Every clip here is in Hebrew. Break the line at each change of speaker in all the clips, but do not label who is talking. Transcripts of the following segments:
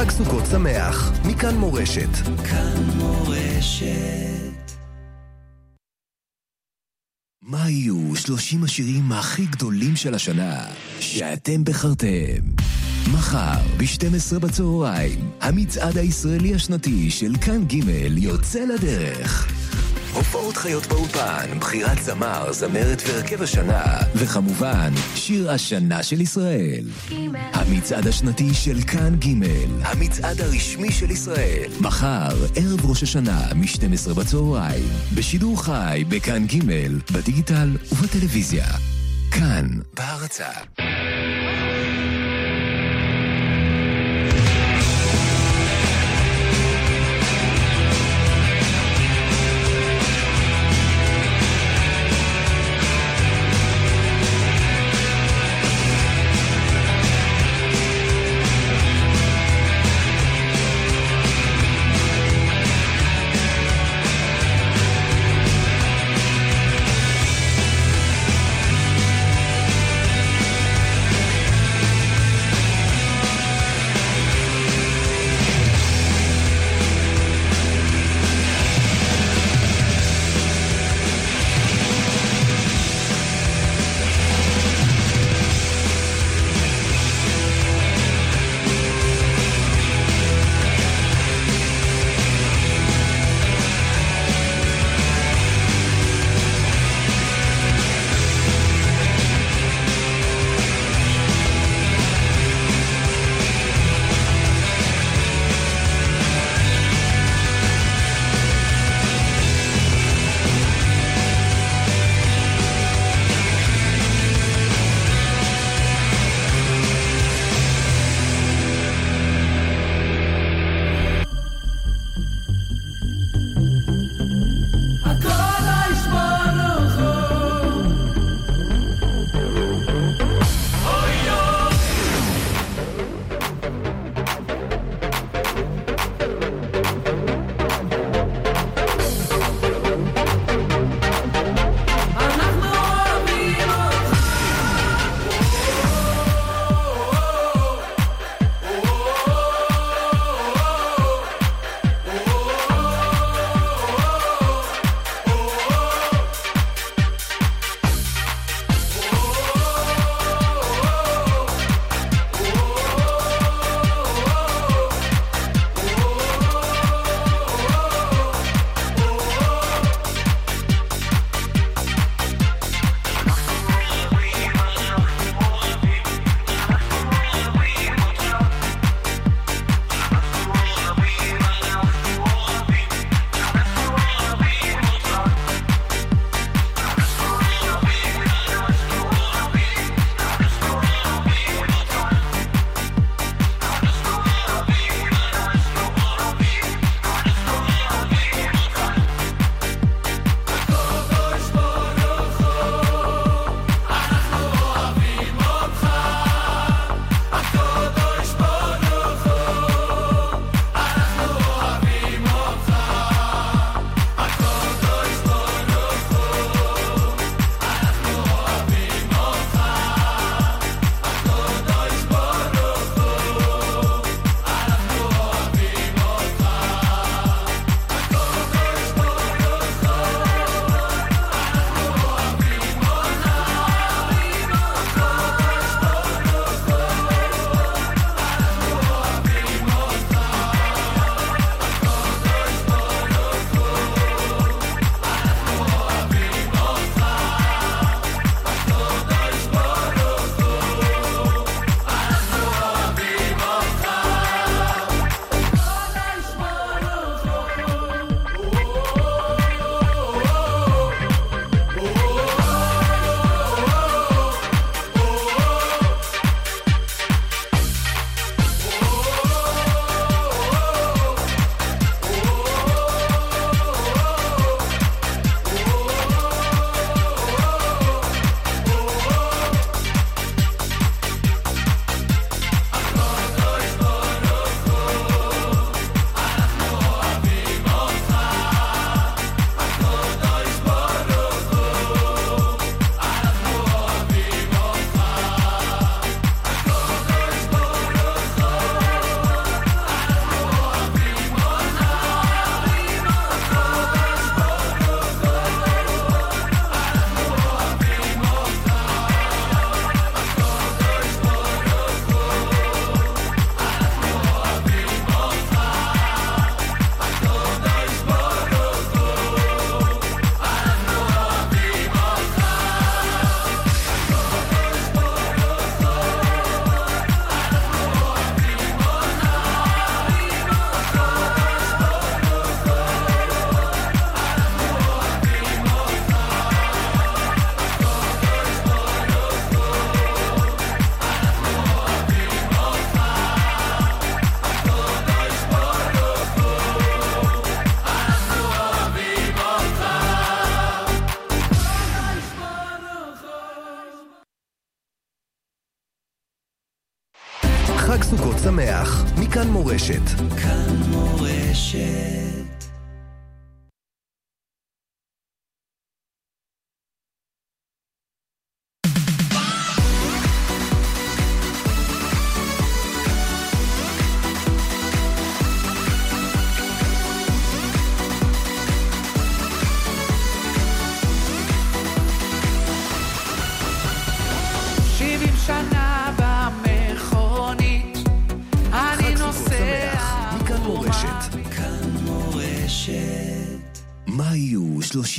חג סוכות שמח, מכאן מורשת.
כאן מורשת.
מה יהיו 30 השירים הכי גדולים של השנה שאתם בחרתם? מחר, ב-12 בצהריים, המצעד הישראלי השנתי של כאן ג' יוצא לדרך. הופעות חיות באולפן, בחירת זמר, זמרת והרכב השנה, וכמובן, שיר השנה של ישראל. המצעד השנתי של כאן ג', המצעד הרשמי של ישראל. מחר, ערב ראש השנה, מ-12 בצהריים, בשידור חי, בכאן ג', בדיגיטל ובטלוויזיה. כאן, בהרצה.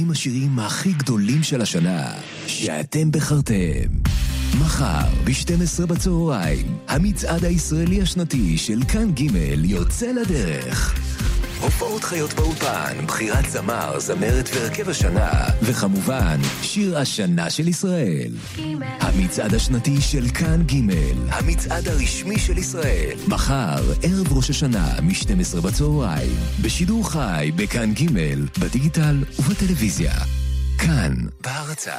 50 השירים הכי גדולים של השנה, שאתם בחרתם. מחר, ב-12 בצהריים, המצעד הישראלי השנתי של כאן ג' יוצא לדרך. הופעות חיות באולפן, בחירת זמר, זמרת והרכב השנה, וכמובן, שיר השנה של ישראל. המצעד השנתי של כאן ג', המצעד הרשמי של ישראל. מחר, ערב ראש השנה, מ-12 בצהריים, בשידור חי, בכאן ג', בדיגיטל ובטלוויזיה. כאן, בהרצה.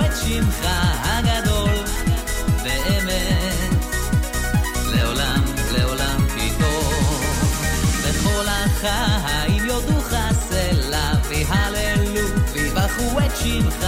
את
שמך הגדול באמת לעולם לעולם טוב וכל החיים יודוך סלע ויהללו ויברכו את שמך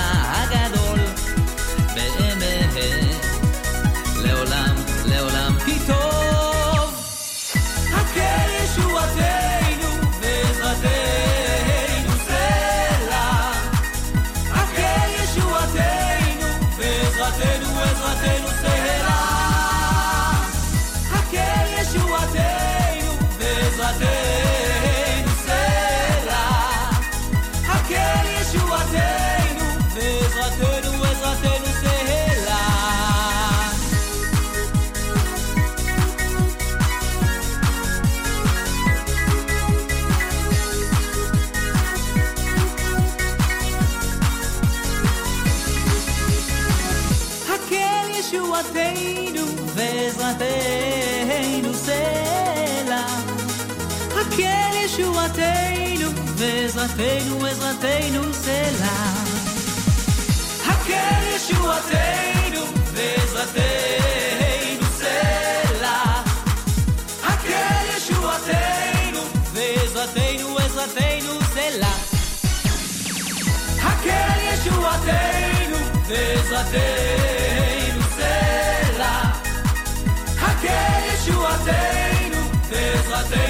eslatejam, eslatejam, sei lá. Aquele chuateiro, eslatejam, sei lá. Aquele chuateiro, eslatejam, eslatejam, sei lá. Aquele chuateiro, eslatejam, sei lá. Aquele
chuateiro, eslatejam.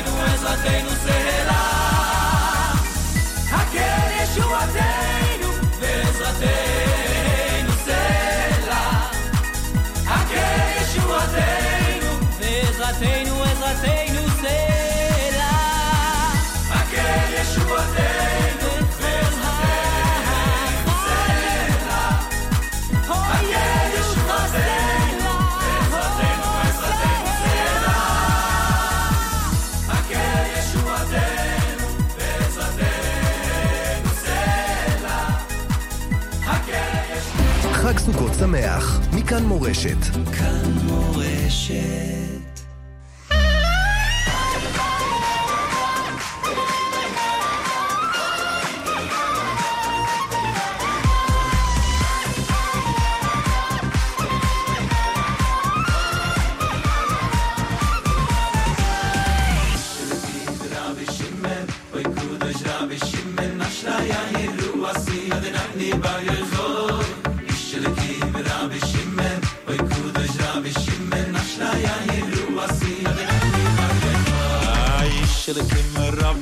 שמח, מכאן מורשת.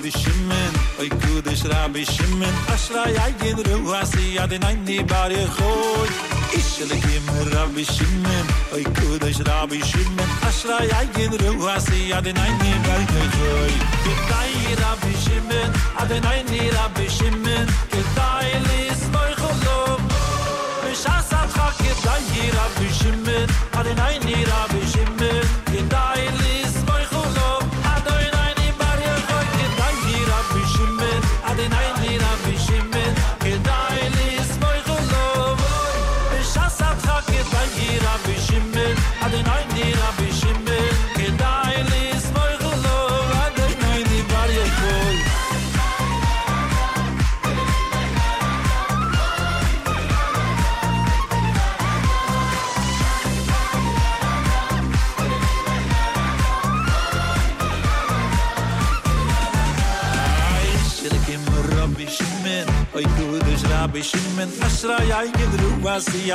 Rabbi Shimon, Oy Kudish Rabbi Shimon, Ashra Yayin Ruasi Adonai Bar Yechoy. Ishilikim Rabbi Shimon, Oy Kudish Rabbi Shimon, Ashra Yayin Ruasi Adonai Bar Yechoy. Kedai Rabbi Shimon, Adonai Rabbi Shimon, Kedai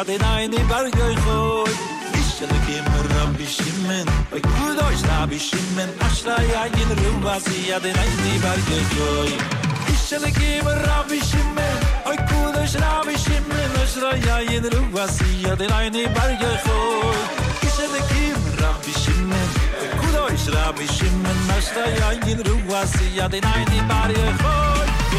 ja den ein in berg euch hol ich soll kein rab schimmen ich gut euch rab schimmen asra ja in rum was ja den ein in berg euch hol ich soll kein rab schimmen ich gut euch rab schimmen asra ja in rum was ja den ein berg euch hol ich soll gut euch ja in
rum was ja den
berg euch
hol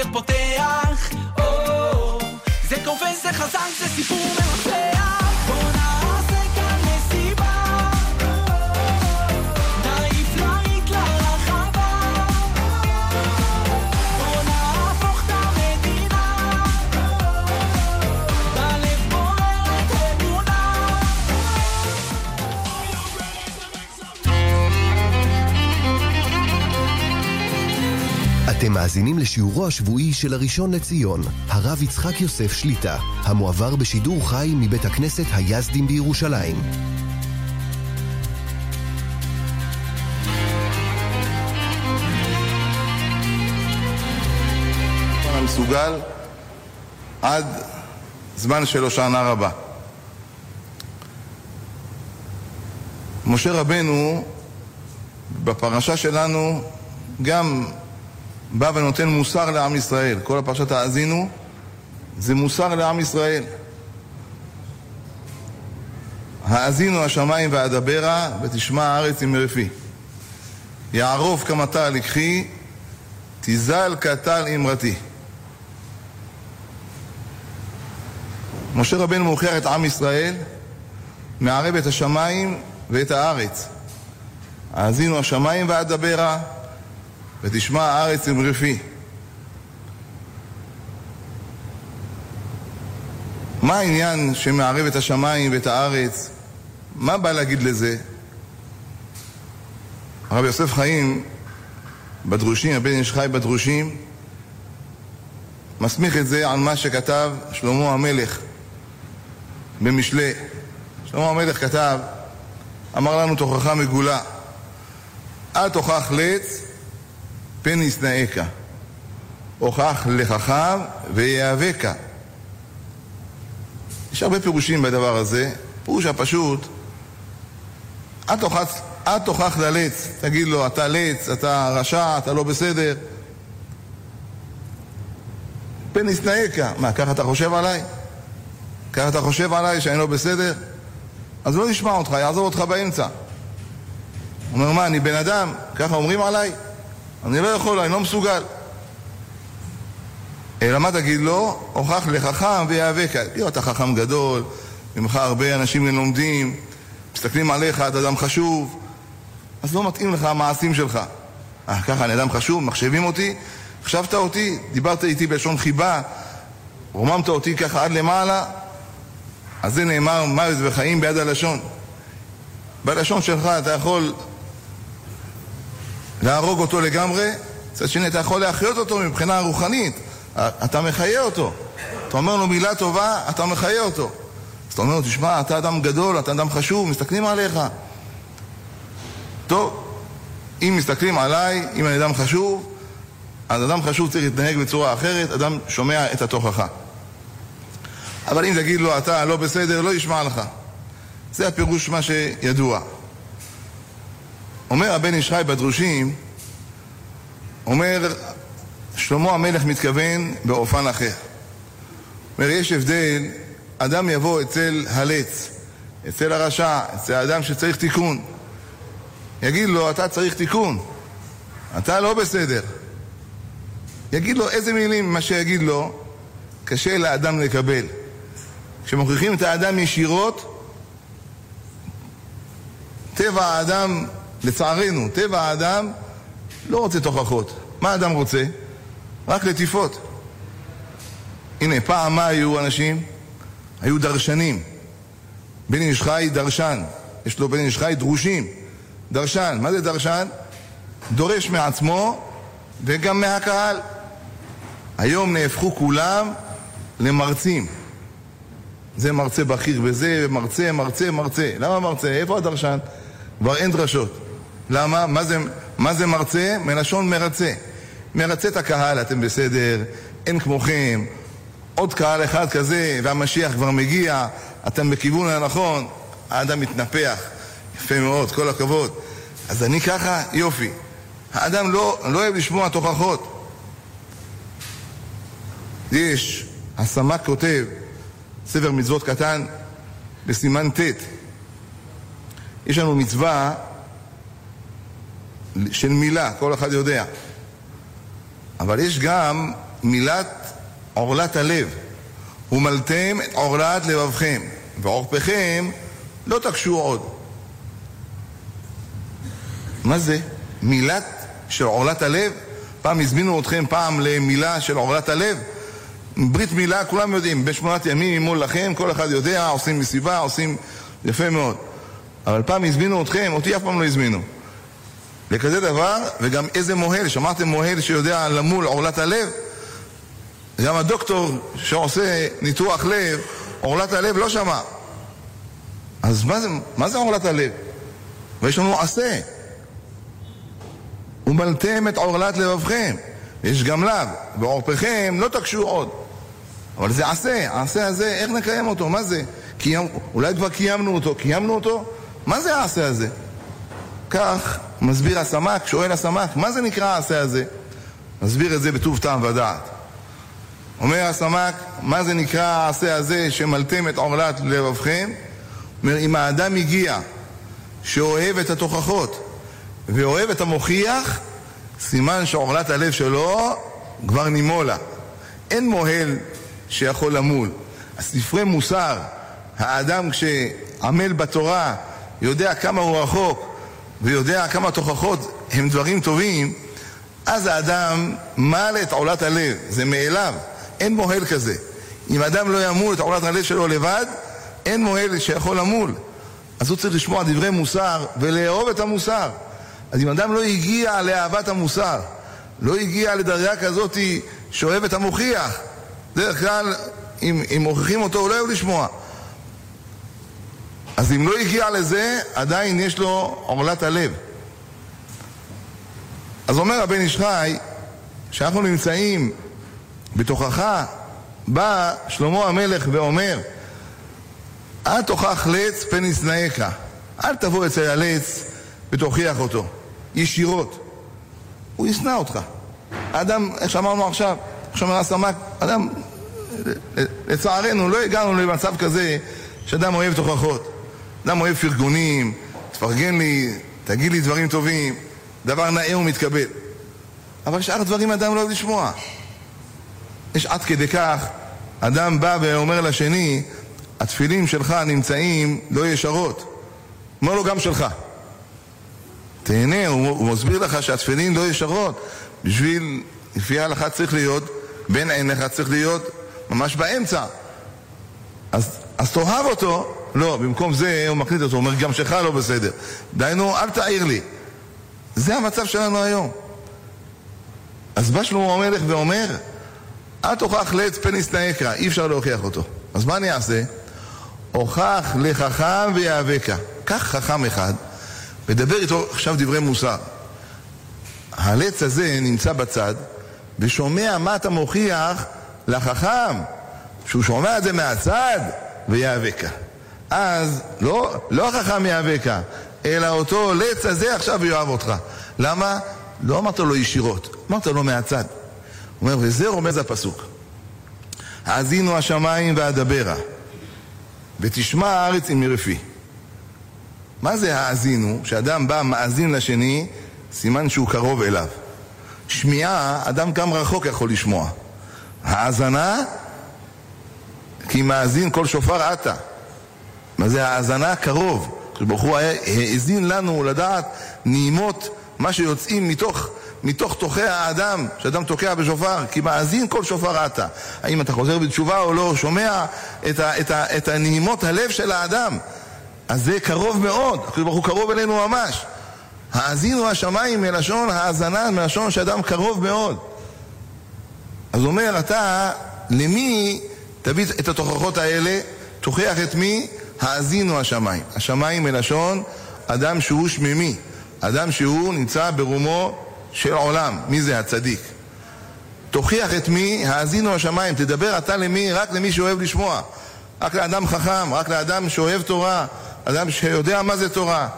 הבוקר פותח או, זה כובש, זה חזק, זה סיפור מרצח
מאזינים לשיעורו השבועי של הראשון לציון, הרב יצחק יוסף שליטה, המועבר בשידור חי מבית הכנסת היזדים בירושלים.
המסוגל עד זמן של הושענא רבה. משה רבנו בפרשה שלנו גם בא ונותן מוסר לעם ישראל. כל הפרשת האזינו זה מוסר לעם ישראל. האזינו השמיים ואדברה ותשמע הארץ עם מרפי. יערוף כמטר לקחי תזל כטל אמרתי. משה רבנו מוכיח את עם ישראל, מערב את השמיים ואת הארץ. האזינו השמיים ואדברה, ותשמע הארץ אמרפי. מה העניין שמערב את השמיים ואת הארץ? מה בא להגיד לזה? הרב יוסף חיים בדרושים, הבן איש חי בדרושים, מסמיך את זה על מה שכתב שלמה המלך במשלי. שלמה המלך כתב, אמר לנו תוכחה מגולה, אל תוכח לץ פן ישנאך, הוכח לחכם ויאבקה. יש הרבה פירושים בדבר הזה. פירוש הפשוט, אל תוכח ללץ, תגיד לו, אתה לץ, אתה רשע, אתה לא בסדר. פן ישנאך, מה, ככה אתה חושב עליי? ככה אתה חושב עליי שאני לא בסדר? אז לא ישמע אותך, יעזוב אותך באמצע. הוא אומר, מה, אני בן אדם? ככה אומרים עליי? אני לא יכול, אני לא מסוגל. אלא מה תגיד לו? הוכח לחכם ויאבק. תגיד, אתה חכם גדול, ממך הרבה אנשים לומדים, מסתכלים עליך, אתה אדם חשוב, אז לא מתאים לך המעשים שלך. אה, ככה אני אדם חשוב, מחשבים אותי, החשבת אותי, דיברת איתי בלשון חיבה, רוממת אותי ככה עד למעלה, אז זה נאמר מוות וחיים ביד הלשון. בלשון שלך אתה יכול להרוג אותו לגמרי, מצד שני אתה יכול להחיות אותו מבחינה רוחנית, אתה מחיה אותו. אתה אומר לו מילה טובה, אתה מחיה אותו. אז אתה אומר לו, תשמע, אתה אדם גדול, אתה אדם חשוב, מסתכלים עליך. טוב, אם מסתכלים עליי, אם אני אדם חשוב, אז אדם חשוב צריך להתנהג בצורה אחרת, אדם שומע את התוכחה. אבל אם תגיד לו, אתה לא בסדר, לא ישמע לך. זה הפירוש מה שידוע. אומר הבן חי בדרושים, אומר, שלמה המלך מתכוון באופן אחר. אומר, יש הבדל, אדם יבוא אצל הלץ, אצל הרשע, אצל האדם שצריך תיקון. יגיד לו, אתה צריך תיקון, אתה לא בסדר. יגיד לו איזה מילים, מה שיגיד לו, קשה לאדם לקבל. כשמוכיחים את האדם ישירות, טבע האדם, לצערנו, טבע האדם לא רוצה תוכחות. מה האדם רוצה? רק לטיפות. הנה, פעם מה היו אנשים? היו דרשנים. בן איש חי דרשן. יש לו בן איש חי דרושים. דרשן. מה זה דרשן? דורש מעצמו וגם מהקהל. היום נהפכו כולם למרצים. זה מרצה בכיר בזה, מרצה, מרצה, מרצה. למה מרצה? איפה הדרשן? כבר אין דרשות. למה? מה זה, מה זה מרצה? מלשון מרצה. מרצה את הקהל, אתם בסדר, אין כמוכם, עוד קהל אחד כזה, והמשיח כבר מגיע, אתם בכיוון הנכון, האדם מתנפח. יפה מאוד, כל הכבוד. אז אני ככה, יופי. האדם לא, לא אוהב לשמוע תוכחות. יש, הסמ"ק כותב, ספר מצוות קטן, בסימן ט', יש לנו מצווה של מילה, כל אחד יודע. אבל יש גם מילת עורלת הלב. ומלתם את עורלת לבבכם, ועורפכם לא תקשו עוד. מה זה? מילת של עורלת הלב? פעם הזמינו אתכם פעם למילה של עורלת הלב? ברית מילה, כולם יודעים, בשמונת ימים ממול לכם, כל אחד יודע, עושים מסיבה, עושים יפה מאוד. אבל פעם הזמינו אתכם, אותי אף פעם לא הזמינו. לכזה דבר, וגם איזה מוהל, שמעתם מוהל שיודע למול עורלת הלב? גם הדוקטור שעושה ניתוח לב, עורלת הלב לא שמע. אז מה זה, מה זה עורלת הלב? ויש לנו עשה. ומלתם את עורלת לבבכם. יש גם לאו, ועורפכם לא תקשו עוד. אבל זה עשה, העשה הזה, איך נקיים אותו? מה זה? קיים, אולי כבר קיימנו אותו, קיימנו אותו? מה זה העשה הזה? כך מסביר הסמ"ק, שואל הסמ"ק, מה זה נקרא העשה הזה? מסביר את זה בטוב טעם ודעת. אומר הסמ"ק, מה זה נקרא העשה הזה שמלתם את עורלת לבבכם? אומר, אם האדם הגיע שאוהב את התוכחות ואוהב את המוכיח, סימן שעורלת הלב שלו כבר נימולה. אין מוהל שיכול למול. הספרי מוסר, האדם כשעמל בתורה יודע כמה הוא רחוק ויודע כמה תוכחות הם דברים טובים, אז האדם מל את עולת הלב, זה מאליו, אין מוהל כזה. אם אדם לא ימול את עולת הלב שלו לבד, אין מוהל שיכול למול. אז הוא צריך לשמוע דברי מוסר ולאהוב את המוסר. אז אם אדם לא הגיע לאהבת המוסר, לא הגיע לדרגה כזאת שאוהב את המוכיח, דרך כלל אם, אם מוכיחים אותו הוא לא אוהב לשמוע. אז אם לא הגיע לזה, עדיין יש לו עורלת הלב. אז אומר הבן איש חי, שאנחנו נמצאים בתוכחה, בא שלמה המלך ואומר, אל תוכח לץ פן ישנאיך, אל תבוא אצל הלץ ותוכיח אותו, ישירות. הוא ישנא אותך. האדם, איך שאמרנו עכשיו, עכשיו אומר הסמ"ק, אדם, לצערנו לא הגענו למצב כזה שאדם אוהב תוכחות. אדם אוהב פרגונים, תפרגן לי, תגיד לי דברים טובים, דבר נאה ומתקבל. אבל שאר הדברים אדם לא אוהב לשמוע. יש עד כדי כך, אדם בא ואומר לשני, התפילים שלך נמצאים לא ישרות. אומר לו גם שלך. תהנה, הוא, הוא מסביר לך שהתפילין לא ישרות. בשביל, לפי ההלכה צריך להיות, בין עיניך צריך להיות ממש באמצע. אז, אז תאהב אותו, לא, במקום זה הוא מקליט אותו, הוא אומר גם שלך לא בסדר. דהיינו, אל תעיר לי. זה המצב שלנו היום. אז בא שלמה המלך ואומר, אל תוכח לץ פניס נאקרא, אי אפשר להוכיח אותו. אז מה אני אעשה? הוכח לחכם ויאבקה. קח חכם אחד, ודבר איתו עכשיו דברי מוסר. הלץ הזה נמצא בצד, ושומע מה אתה מוכיח לחכם, שהוא שומע את זה מהצד, ויאבקה. אז לא, לא החכם יאבקה, אלא אותו לץ הזה עכשיו יאהב אותך. למה? לא אמרת לו ישירות, אמרת לו מהצד. אומר, וזה רומז הפסוק. האזינו השמיים ואדברה, ותשמע הארץ עם מרפי. מה זה האזינו? כשאדם בא מאזין לשני, סימן שהוא קרוב אליו. שמיעה, אדם גם רחוק יכול לשמוע. האזנה, כי מאזין כל שופר עתה. מה זה האזנה קרוב? ברוך הוא האזין לנו לדעת נעימות מה שיוצאים מתוך, מתוך תוכי האדם, שאדם תוקע בשופר, כי מאזין כל שופר עתה. האם אתה חוזר בתשובה או לא, שומע את, ה, את, ה, את הנעימות הלב של האדם. אז זה קרוב מאוד, הקדוש ברוך הוא קרוב אלינו ממש. האזינו השמיים מלשון האזנה, מלשון שאדם קרוב מאוד. אז אומר, אתה, למי תביא את התוכחות האלה? תוכיח את מי? האזינו השמיים. השמיים מלשון אדם שהוא שמימי, אדם שהוא נמצא ברומו של עולם. מי זה הצדיק? תוכיח את מי, האזינו השמיים, תדבר אתה למי? רק למי שאוהב לשמוע. רק לאדם חכם, רק לאדם שאוהב תורה, אדם שיודע מה זה תורה.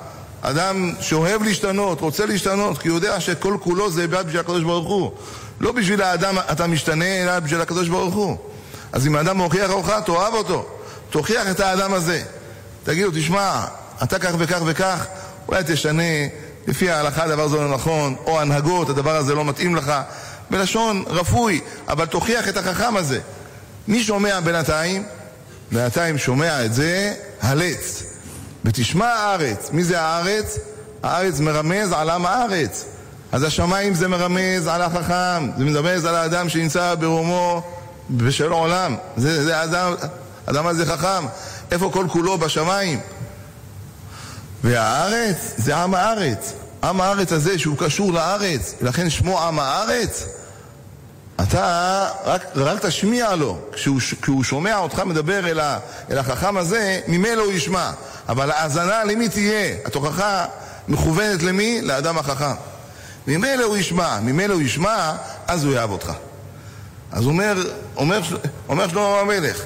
אדם שאוהב להשתנות, רוצה להשתנות, כי הוא יודע שכל כולו זה בעד בשביל הקדוש ברוך הוא. לא בשביל האדם אתה משתנה, אלא בשביל הקדוש ברוך הוא. אז אם האדם מוכיח אותך, תאהב אותו. תוכיח את האדם הזה. תגיד לו, תשמע, אתה כך וכך וכך, אולי תשנה, לפי ההלכה הדבר הזה לא נכון, או הנהגות, הדבר הזה לא מתאים לך, בלשון רפוי, אבל תוכיח את החכם הזה. מי שומע בינתיים? בינתיים שומע את זה הלץ. ותשמע הארץ. מי זה הארץ? הארץ מרמז על עם הארץ. אז השמיים זה מרמז על החכם, זה מרמז על האדם שנמצא ברומו בשל עולם. זה, זה האדם, האדם הזה חכם. איפה כל כולו? בשמיים. והארץ זה עם הארץ. עם הארץ הזה שהוא קשור לארץ, לכן שמו עם הארץ. אתה רק, רק תשמיע לו, כשהוא, כשהוא שומע אותך מדבר אל, ה, אל החכם הזה, ממילא הוא ישמע. אבל האזנה למי תהיה? התוכחה מכוונת למי? לאדם החכם. ממילא הוא ישמע, ממילא הוא ישמע, אז הוא יאהב אותך. אז אומר, אומר, אומר שלמה המלך,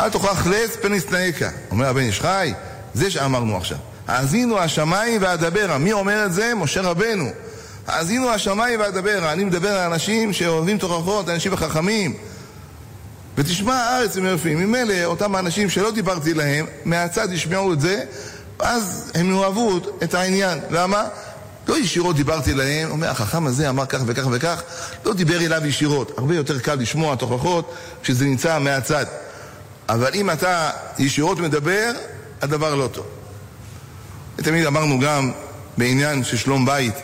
אל תוכח לץ פן ישנאיך. אומר הבן איש חי, זה שאמרנו עכשיו. האזינו השמיים ואדברה. מי אומר את זה? משה רבנו. האזינו השמיים ואדברה. אני מדבר על אנשים שאוהבים תוכחות, אנשים חכמים. ותשמע הארץ הם יפים. ממילא אותם האנשים שלא דיברתי להם, מהצד ישמעו את זה, אז הם יאהבו את העניין. למה? לא ישירות דיברתי להם, אומר החכם הזה אמר כך וכך וכך, לא דיבר אליו ישירות. הרבה יותר קל לשמוע תוכחות כשזה נמצא מהצד. אבל אם אתה ישירות מדבר, הדבר לא טוב. ותמיד אמרנו גם בעניין של שלום בית,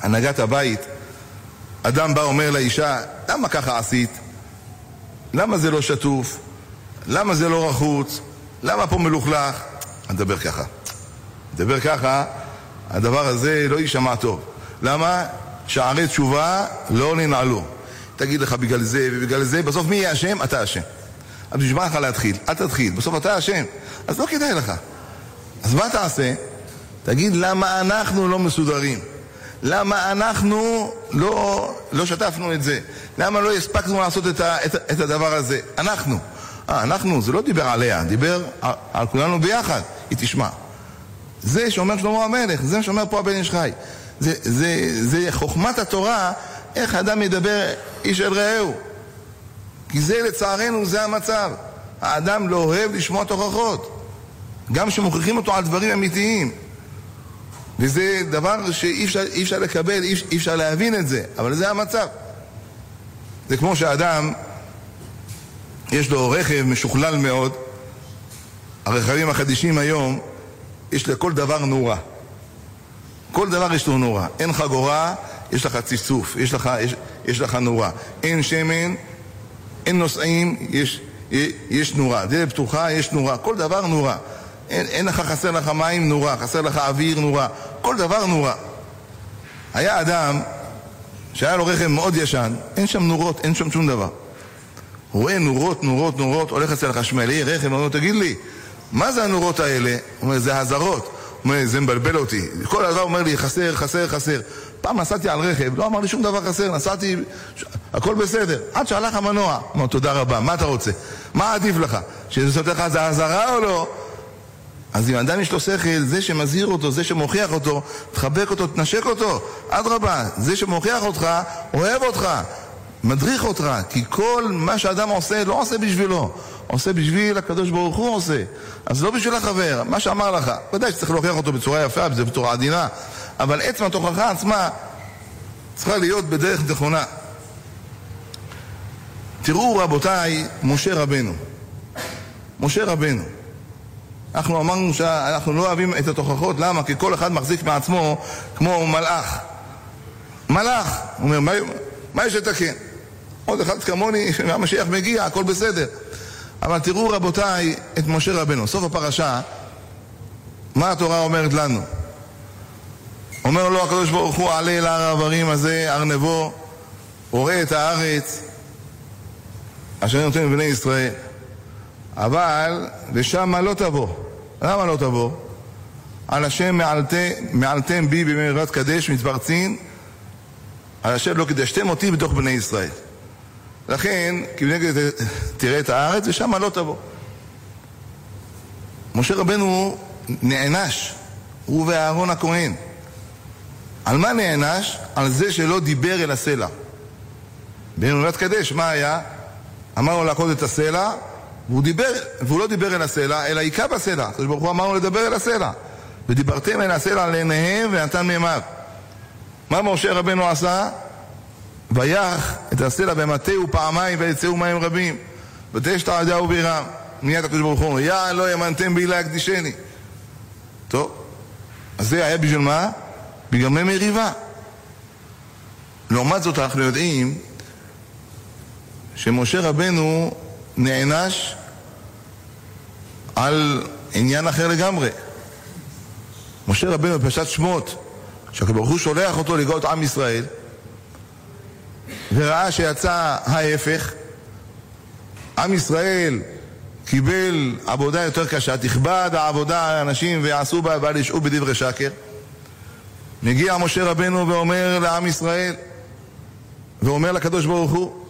הנהגת הבית, אדם בא אומר לאישה, למה ככה עשית? למה זה לא שטוף? למה זה לא רחוץ? למה פה מלוכלך? אני אדבר ככה. אדבר ככה, הדבר הזה לא יישמע טוב. למה? שערי תשובה לא ננעלו. תגיד לך בגלל זה ובגלל זה, בסוף מי יהיה אשם? אתה אשם. אז בשביל מה לך להתחיל? אל תתחיל, בסוף אתה אשם. אז לא כדאי לך. אז מה תעשה? תגיד למה אנחנו לא מסודרים. למה אנחנו לא, לא שטפנו את זה? למה לא הספקנו לעשות את, ה, את, את הדבר הזה? אנחנו. אה, אנחנו, זה לא דיבר עליה, דיבר על, על כולנו ביחד. היא תשמע. זה שאומר שלמה המלך, זה שאומר פה הבן איש חי. זה, זה, זה חוכמת התורה, איך אדם ידבר איש אל רעהו. כי זה לצערנו, זה המצב. האדם לא אוהב לשמוע תוכחות. גם שמוכיחים אותו על דברים אמיתיים. וזה דבר שאי אפשר, אפשר לקבל, אי, אי אפשר להבין את זה, אבל זה המצב. זה כמו שאדם, יש לו רכב משוכלל מאוד, הרכבים החדישים היום, יש לכל דבר נורה. כל דבר יש לו נורה. אין חגורה, יש לך ציצוף, יש לך, יש, יש לך נורה. אין שמן, אין נוסעים, יש, יש נורה. דלת פתוחה, יש נורה. כל דבר נורה. אין, אין לך, חסר לך מים, נורה. חסר לך אוויר, נורה. כל דבר נורה. היה אדם שהיה לו רכב מאוד ישן, אין שם נורות, אין שם שום דבר. הוא רואה נורות, נורות, נורות, הולך אצל החשמלי, רכב, אומר לו, תגיד לי, מה זה הנורות האלה? הוא אומר, זה האזהרות. הוא אומר, זה מבלבל אותי. כל הדבר אומר לי, חסר, חסר, חסר. פעם נסעתי על רכב, לא אמר לי שום דבר חסר, נסעתי, הכל בסדר. עד שהלך המנוע. אמר, תודה רבה, מה אתה רוצה? מה עדיף לך? שזה נותן לך איזה אזהרה או לא? אז אם אדם יש לו שכל, זה שמזהיר אותו, זה שמוכיח אותו, תחבק אותו, תנשק אותו. אדרבה, זה שמוכיח אותך, אוהב אותך, מדריך אותך, כי כל מה שאדם עושה, לא עושה בשבילו, עושה בשביל הקדוש ברוך הוא עושה. אז לא בשביל החבר, מה שאמר לך. ודאי שצריך להוכיח אותו בצורה יפה, בצורה עדינה, אבל עצם התוכחה עצמה צריכה להיות בדרך נכונה. תראו רבותיי, משה רבנו. משה רבנו. אנחנו אמרנו שאנחנו לא אוהבים את התוכחות, למה? כי כל אחד מחזיק מעצמו כמו מלאך. מלאך, הוא אומר, מה, מה יש לתקן? עוד אחד כמוני, המשיח מגיע, הכל בסדר. אבל תראו רבותיי את משה רבנו, סוף הפרשה, מה התורה אומרת לנו? אומר לו הקדוש ברוך הוא, עלה אל הר האיברים הזה, הר נבו, וראה את הארץ אשר נותן לבני ישראל. אבל לשם לא תבוא. למה לא תבוא? על השם מעלתם בי במהרת קדש מתפרצין, על השם לא קידשתם אותי בתוך בני ישראל. לכן, כנגד תראה את הארץ ושם לא תבוא. משה רבנו נענש, הוא ואהרון הכהן. על מה נענש? על זה שלא דיבר אל הסלע. באמונת קדש, מה היה? אמר לו לעקוד את הסלע, והוא, דיבר, והוא לא דיבר אל הסלע, אלא היכה בסלע. הקדוש ברוך הוא אמר לו לדבר אל הסלע. ודיברתם אל הסלע לעיניהם ונתן מימיו. מה משה רבנו עשה? ויח את הסלע במטהו פעמיים ויצאו מים רבים. ותשת עדה ובירם. מיד הקדוש ברוך הוא אומר, יא לא ימנתם בי להקדישני. טוב, אז זה היה בשביל מה? בגלל מריבה. לעומת זאת אנחנו יודעים שמשה רבנו נענש על עניין אחר לגמרי. משה רבנו בפרשת שמות, שהקדוש הוא שולח אותו לגאול את עם ישראל, וראה שיצא ההפך, עם ישראל קיבל עבודה יותר קשה, תכבד העבודה האנשים ויעשו בה ואל ישעו בדברי שקר. מגיע משה רבנו ואומר לעם ישראל, ואומר לקדוש ברוך הוא,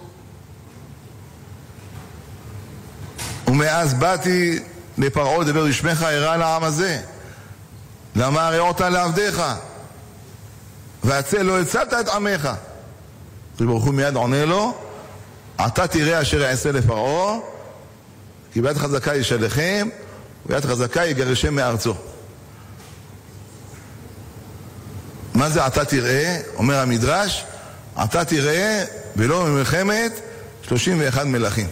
ומאז באתי לפרעה לדבר בשמך הרע לעם הזה. למה הרעות לעבדיך? והצל לא הצלת את עמך. הקדוש ברוך הוא מיד עונה לו, אתה תראה אשר יעשה לפרעה, כי ביד חזקה ישלחם, וביד חזקה יגרשם מארצו. מה זה אתה תראה? אומר המדרש, אתה תראה ולא במלחמת 31 מלכים.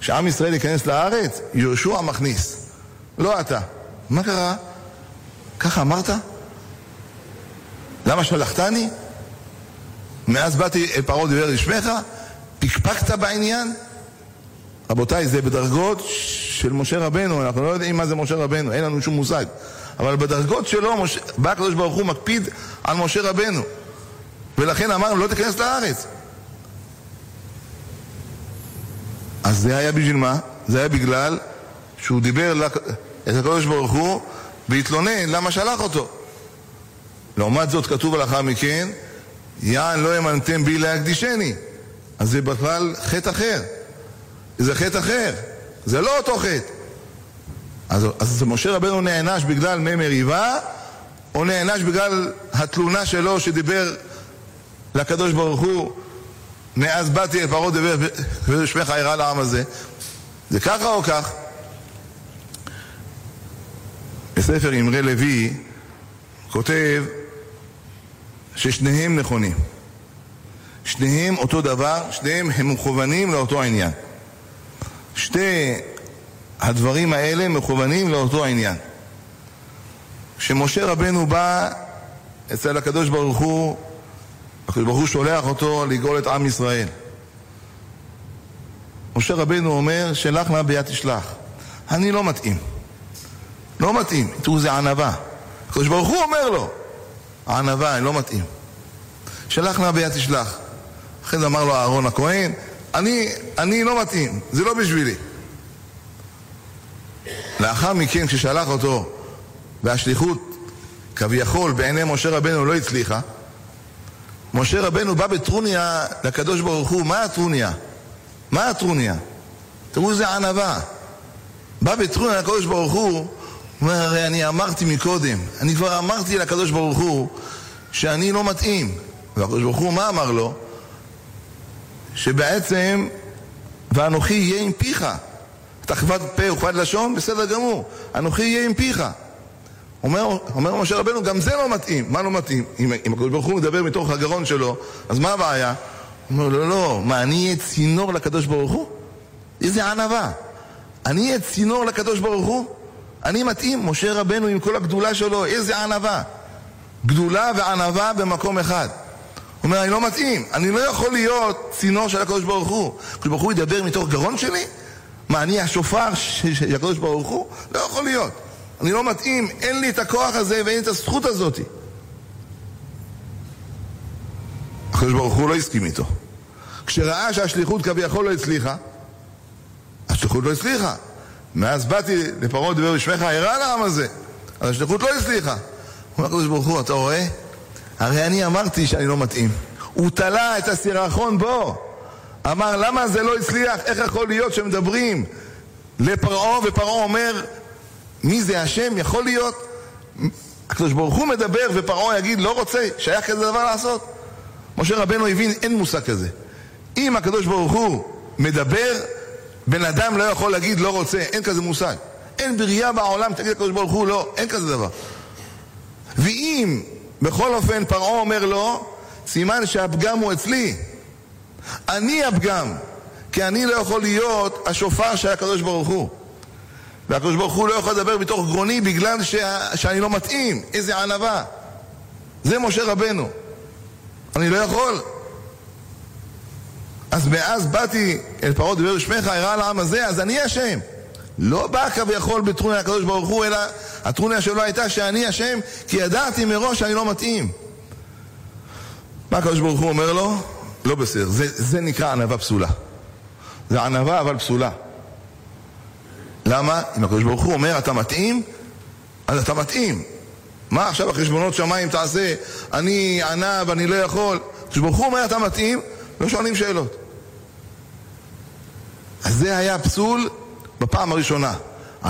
כשעם ישראל ייכנס לארץ, יהושע מכניס, לא אתה. מה קרה? ככה אמרת? למה שלחתני? מאז באתי אל פרעה דיבר לשמך? פקפקת בעניין? רבותיי, זה בדרגות של משה רבנו, אנחנו לא יודעים מה זה משה רבנו, אין לנו שום מושג. אבל בדרגות שלו, משה, בא הקדוש ברוך הוא מקפיד על משה רבנו. ולכן אמרנו, לא תיכנס לארץ. אז זה היה בשביל מה? זה היה בגלל שהוא דיבר לק... את הקדוש ברוך הוא והתלונן למה שלח אותו. לעומת זאת כתוב לאחר מכן, יען לא האמנתם בי להקדישני. אז זה בכלל חטא אחר. זה חטא אחר. זה לא אותו חטא. אז, אז משה רבנו נענש בגלל מי מריבה, או נענש בגלל התלונה שלו שדיבר לקדוש ברוך הוא מאז באתי אל פרעה דבר ושמך אירע לעם הזה. זה ככה או כך? בספר אמרי לוי כותב ששניהם נכונים. שניהם אותו דבר, שניהם הם מכוונים לאותו העניין. שתי הדברים האלה מכוונים לאותו העניין. כשמשה רבנו בא אצל הקדוש ברוך הוא הקדוש ברוך הוא שולח אותו לגאול את עם ישראל. משה רבנו אומר, שלח נא ביד תשלח. אני לא מתאים. לא מתאים. תראו, זה ענווה. הקדוש ברוך הוא אומר לו, ענווה, אני לא מתאים. שלח נא ביד תשלח. אחרי זה אמר לו אהרון הכהן, אני, אני לא מתאים, זה לא בשבילי. לאחר מכן, כששלח אותו, והשליחות כביכול בעיני משה רבנו לא הצליחה, משה רבנו בא בטרוניה לקדוש ברוך הוא, מה הטרוניה? מה הטרוניה? תראו איזה ענווה. בא בטרוניה לקדוש ברוך הוא, אומר, הרי אני אמרתי מקודם, אני כבר אמרתי לקדוש ברוך הוא שאני לא מתאים. והקדוש ברוך הוא, מה אמר לו? שבעצם, ואנוכי יהיה עם פיך. כבד פה וכבד לשון, בסדר גמור. אנוכי יהיה עם פיך. אומר, אומר משה רבנו, גם זה לא מתאים. מה לא מתאים? אם, אם הקדוש ברוך הוא מדבר מתוך הגרון שלו, אז מה הבעיה? הוא אומר, לא, לא, מה, אני אהיה צינור לקדוש ברוך הוא? איזה ענווה. אני אהיה צינור לקדוש ברוך הוא? אני מתאים, משה רבנו עם כל הגדולה שלו, איזה ענווה. גדולה וענווה במקום אחד. הוא אומר, אני לא מתאים, אני לא יכול להיות צינור של הקדוש ברוך הוא. הקדוש ברוך הוא ידבר מתוך גרון שלי? מה, אני השופר של הקדוש ברוך הוא? לא יכול להיות. אני לא מתאים, אין לי את הכוח הזה ואין לי את הזכות הזאת. הקדוש ברוך הוא לא הסכים איתו. כשראה שהשליחות כביכול לא הצליחה, השליחות לא הצליחה. מאז באתי לפרעה דבר בשמך, הראה לעם הזה. אז השליחות לא הצליחה. אומר הקדוש ברוך הוא, אתה רואה? הרי אני אמרתי שאני לא מתאים. הוא תלה את הסירחון בו. אמר, למה זה לא הצליח? איך יכול להיות שמדברים לפרעה, ופרעה אומר, מי זה השם? יכול להיות? הקדוש ברוך הוא מדבר ופרעה יגיד, לא רוצה, שהיה כזה דבר לעשות? משה רבנו הבין, אין מושג כזה. אם הקדוש ברוך הוא מדבר, בן אדם לא יכול להגיד לא רוצה, אין כזה מושג. אין בריאה בעולם, תגיד לקדוש ברוך הוא לא, אין כזה דבר. ואם בכל אופן פרעה אומר לא, סימן שהפגם הוא אצלי. אני הפגם, כי אני לא יכול להיות השופר של הקדוש ברוך הוא. והקדוש ברוך הוא לא יכול לדבר מתוך גרוני בגלל ש... שאני לא מתאים. איזה ענווה. זה משה רבנו. אני לא יכול. אז מאז באתי אל פרעה דבר שמך, הראה לעם הזה, אז אני אשם. לא בא כביכול בטרוניה הקדוש ברוך הוא, אלא הטרוניה שלו הייתה שאני אשם, כי ידעתי מראש שאני לא מתאים. מה הקדוש ברוך הוא אומר לו? לא בסדר. זה, זה נקרא ענווה פסולה. זה ענווה אבל פסולה. למה? אם הקדוש ברוך הוא אומר אתה מתאים, אז אתה מתאים. מה עכשיו החשבונות שמיים תעשה? אני ענה ואני לא יכול. הקדוש ברוך הוא אומר אתה מתאים, לא שואלים שאלות. אז זה היה פסול בפעם הראשונה.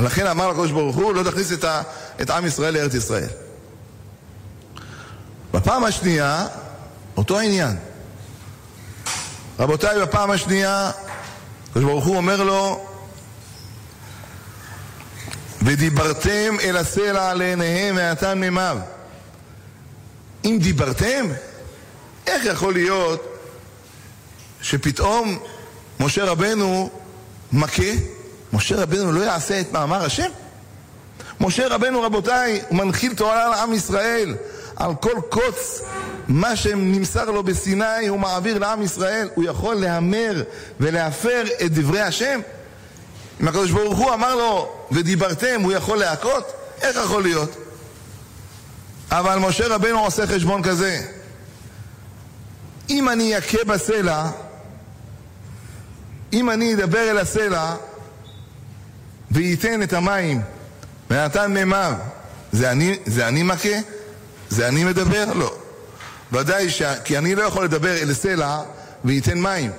לכן אמר לקדוש ברוך הוא, לא תכניס את, ה, את עם ישראל לארץ ישראל. בפעם השנייה, אותו העניין. רבותיי, בפעם השנייה, הקדוש ברוך הוא אומר לו, ודיברתם אל הסלע לעיניהם מהתן מימיו. אם דיברתם, איך יכול להיות שפתאום משה רבנו מכה? משה רבנו לא יעשה את מאמר השם? משה רבנו, רבותיי, הוא מנחיל תורה לעם ישראל. על כל קוץ, מה שנמסר לו בסיני, הוא מעביר לעם ישראל. הוא יכול להמר ולהפר את דברי השם? אם הקדוש ברוך הוא אמר לו, ודיברתם, הוא יכול להכות? איך יכול להיות? אבל משה רבנו עושה חשבון כזה. אם אני אכה בסלע, אם אני אדבר אל הסלע וייתן את המים ונתן מימיו, זה אני, זה אני מכה? זה אני מדבר? לא. ודאי. כי אני לא יכול לדבר אל סלע וייתן מים.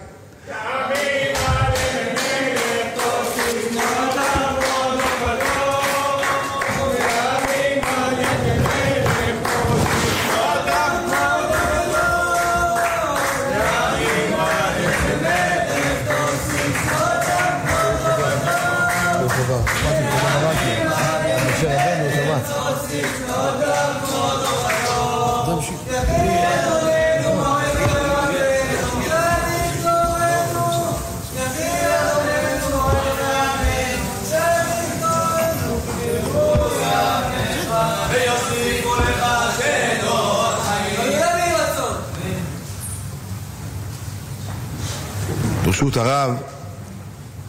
ברשות הרב,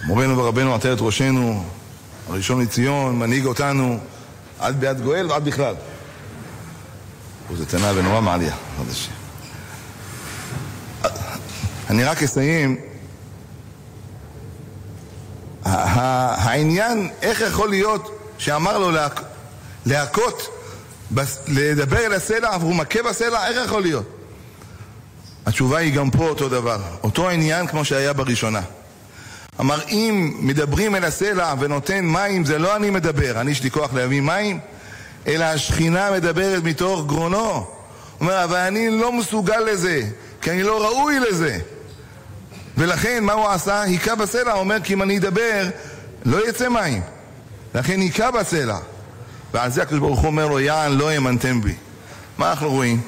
מורנו ורבנו עטרת ראשנו, הראשון לציון, מנהיג אותנו עד ביד גואל ועד בכלל. וזה תנא ונורא מעליה, חדש. אני רק אסיים. העניין, איך יכול להיות שאמר לו להכות, לדבר אל הסלע והוא מכה בסלע, איך יכול להיות? התשובה היא גם פה אותו דבר, אותו עניין כמו שהיה בראשונה. אמר, אם מדברים אל הסלע ונותן מים, זה לא אני מדבר, אני יש לי כוח להביא מים, אלא השכינה מדברת מתוך גרונו. הוא אומר, אבל אני לא מסוגל לזה, כי אני לא ראוי לזה. ולכן, מה הוא עשה? היכה בסלע, הוא אומר, כי אם אני אדבר, לא יצא מים. לכן היכה בסלע. ועל זה הקדוש ברוך הוא אומר לו, יען לא האמנתם בי. מה אנחנו רואים?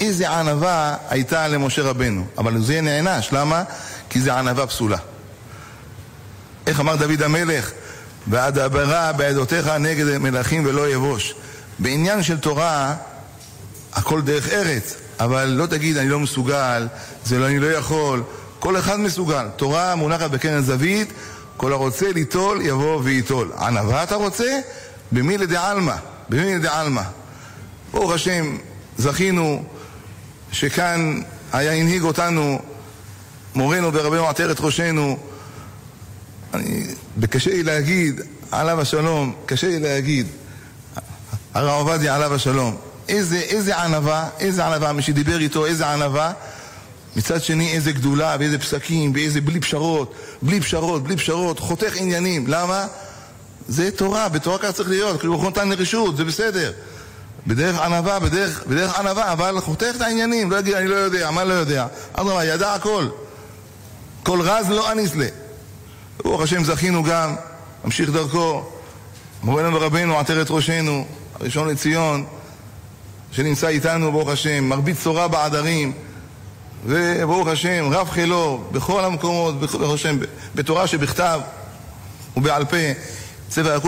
איזה ענווה הייתה למשה רבנו. אבל זה נענש, למה? כי זה ענווה פסולה. איך אמר דוד המלך? ואדברה בעדותיך נגד מלכים ולא יבוש. בעניין של תורה, הכל דרך ארץ, אבל לא תגיד אני לא מסוגל, זה לא אני לא יכול, כל אחד מסוגל. תורה מונחת בקרן זווית, כל הרוצה ליטול יבוא וייטול. ענווה אתה רוצה? במילי דעלמא, במילי דעלמא. ברוך השם, זכינו שכאן היה הנהיג אותנו מורנו ורבנו עטרת ראשנו אני, וקשה לי להגיד, עליו השלום, קשה לי להגיד הרב עובדיה עליו השלום. איזה, איזה ענווה, איזה ענווה, מי שדיבר איתו, איזה ענווה. מצד שני, איזה גדולה, ואיזה פסקים, ואיזה בלי פשרות, בלי פשרות, בלי פשרות, חותך עניינים. למה? זה תורה, בתורה כך צריך להיות, כאילו הוא נתן לרשות, זה בסדר. בדרך ענווה, בדרך, בדרך ענווה, אבל חותך את העניינים, לא יגיד אני לא יודע, מה לא יודע? אדרבה, ידע הכל. כל רז לא אניס לה. ברוך השם זכינו גם, ממשיך דרכו, מורנו ורבנו, עטרת ראשנו, הראשון לציון, שנמצא איתנו, ברוך השם, מרבית צורה בעדרים, וברוך השם, רב חילו, בכל המקומות, ברוך השם, בתורה שבכתב ובעל פה, צבע החוץ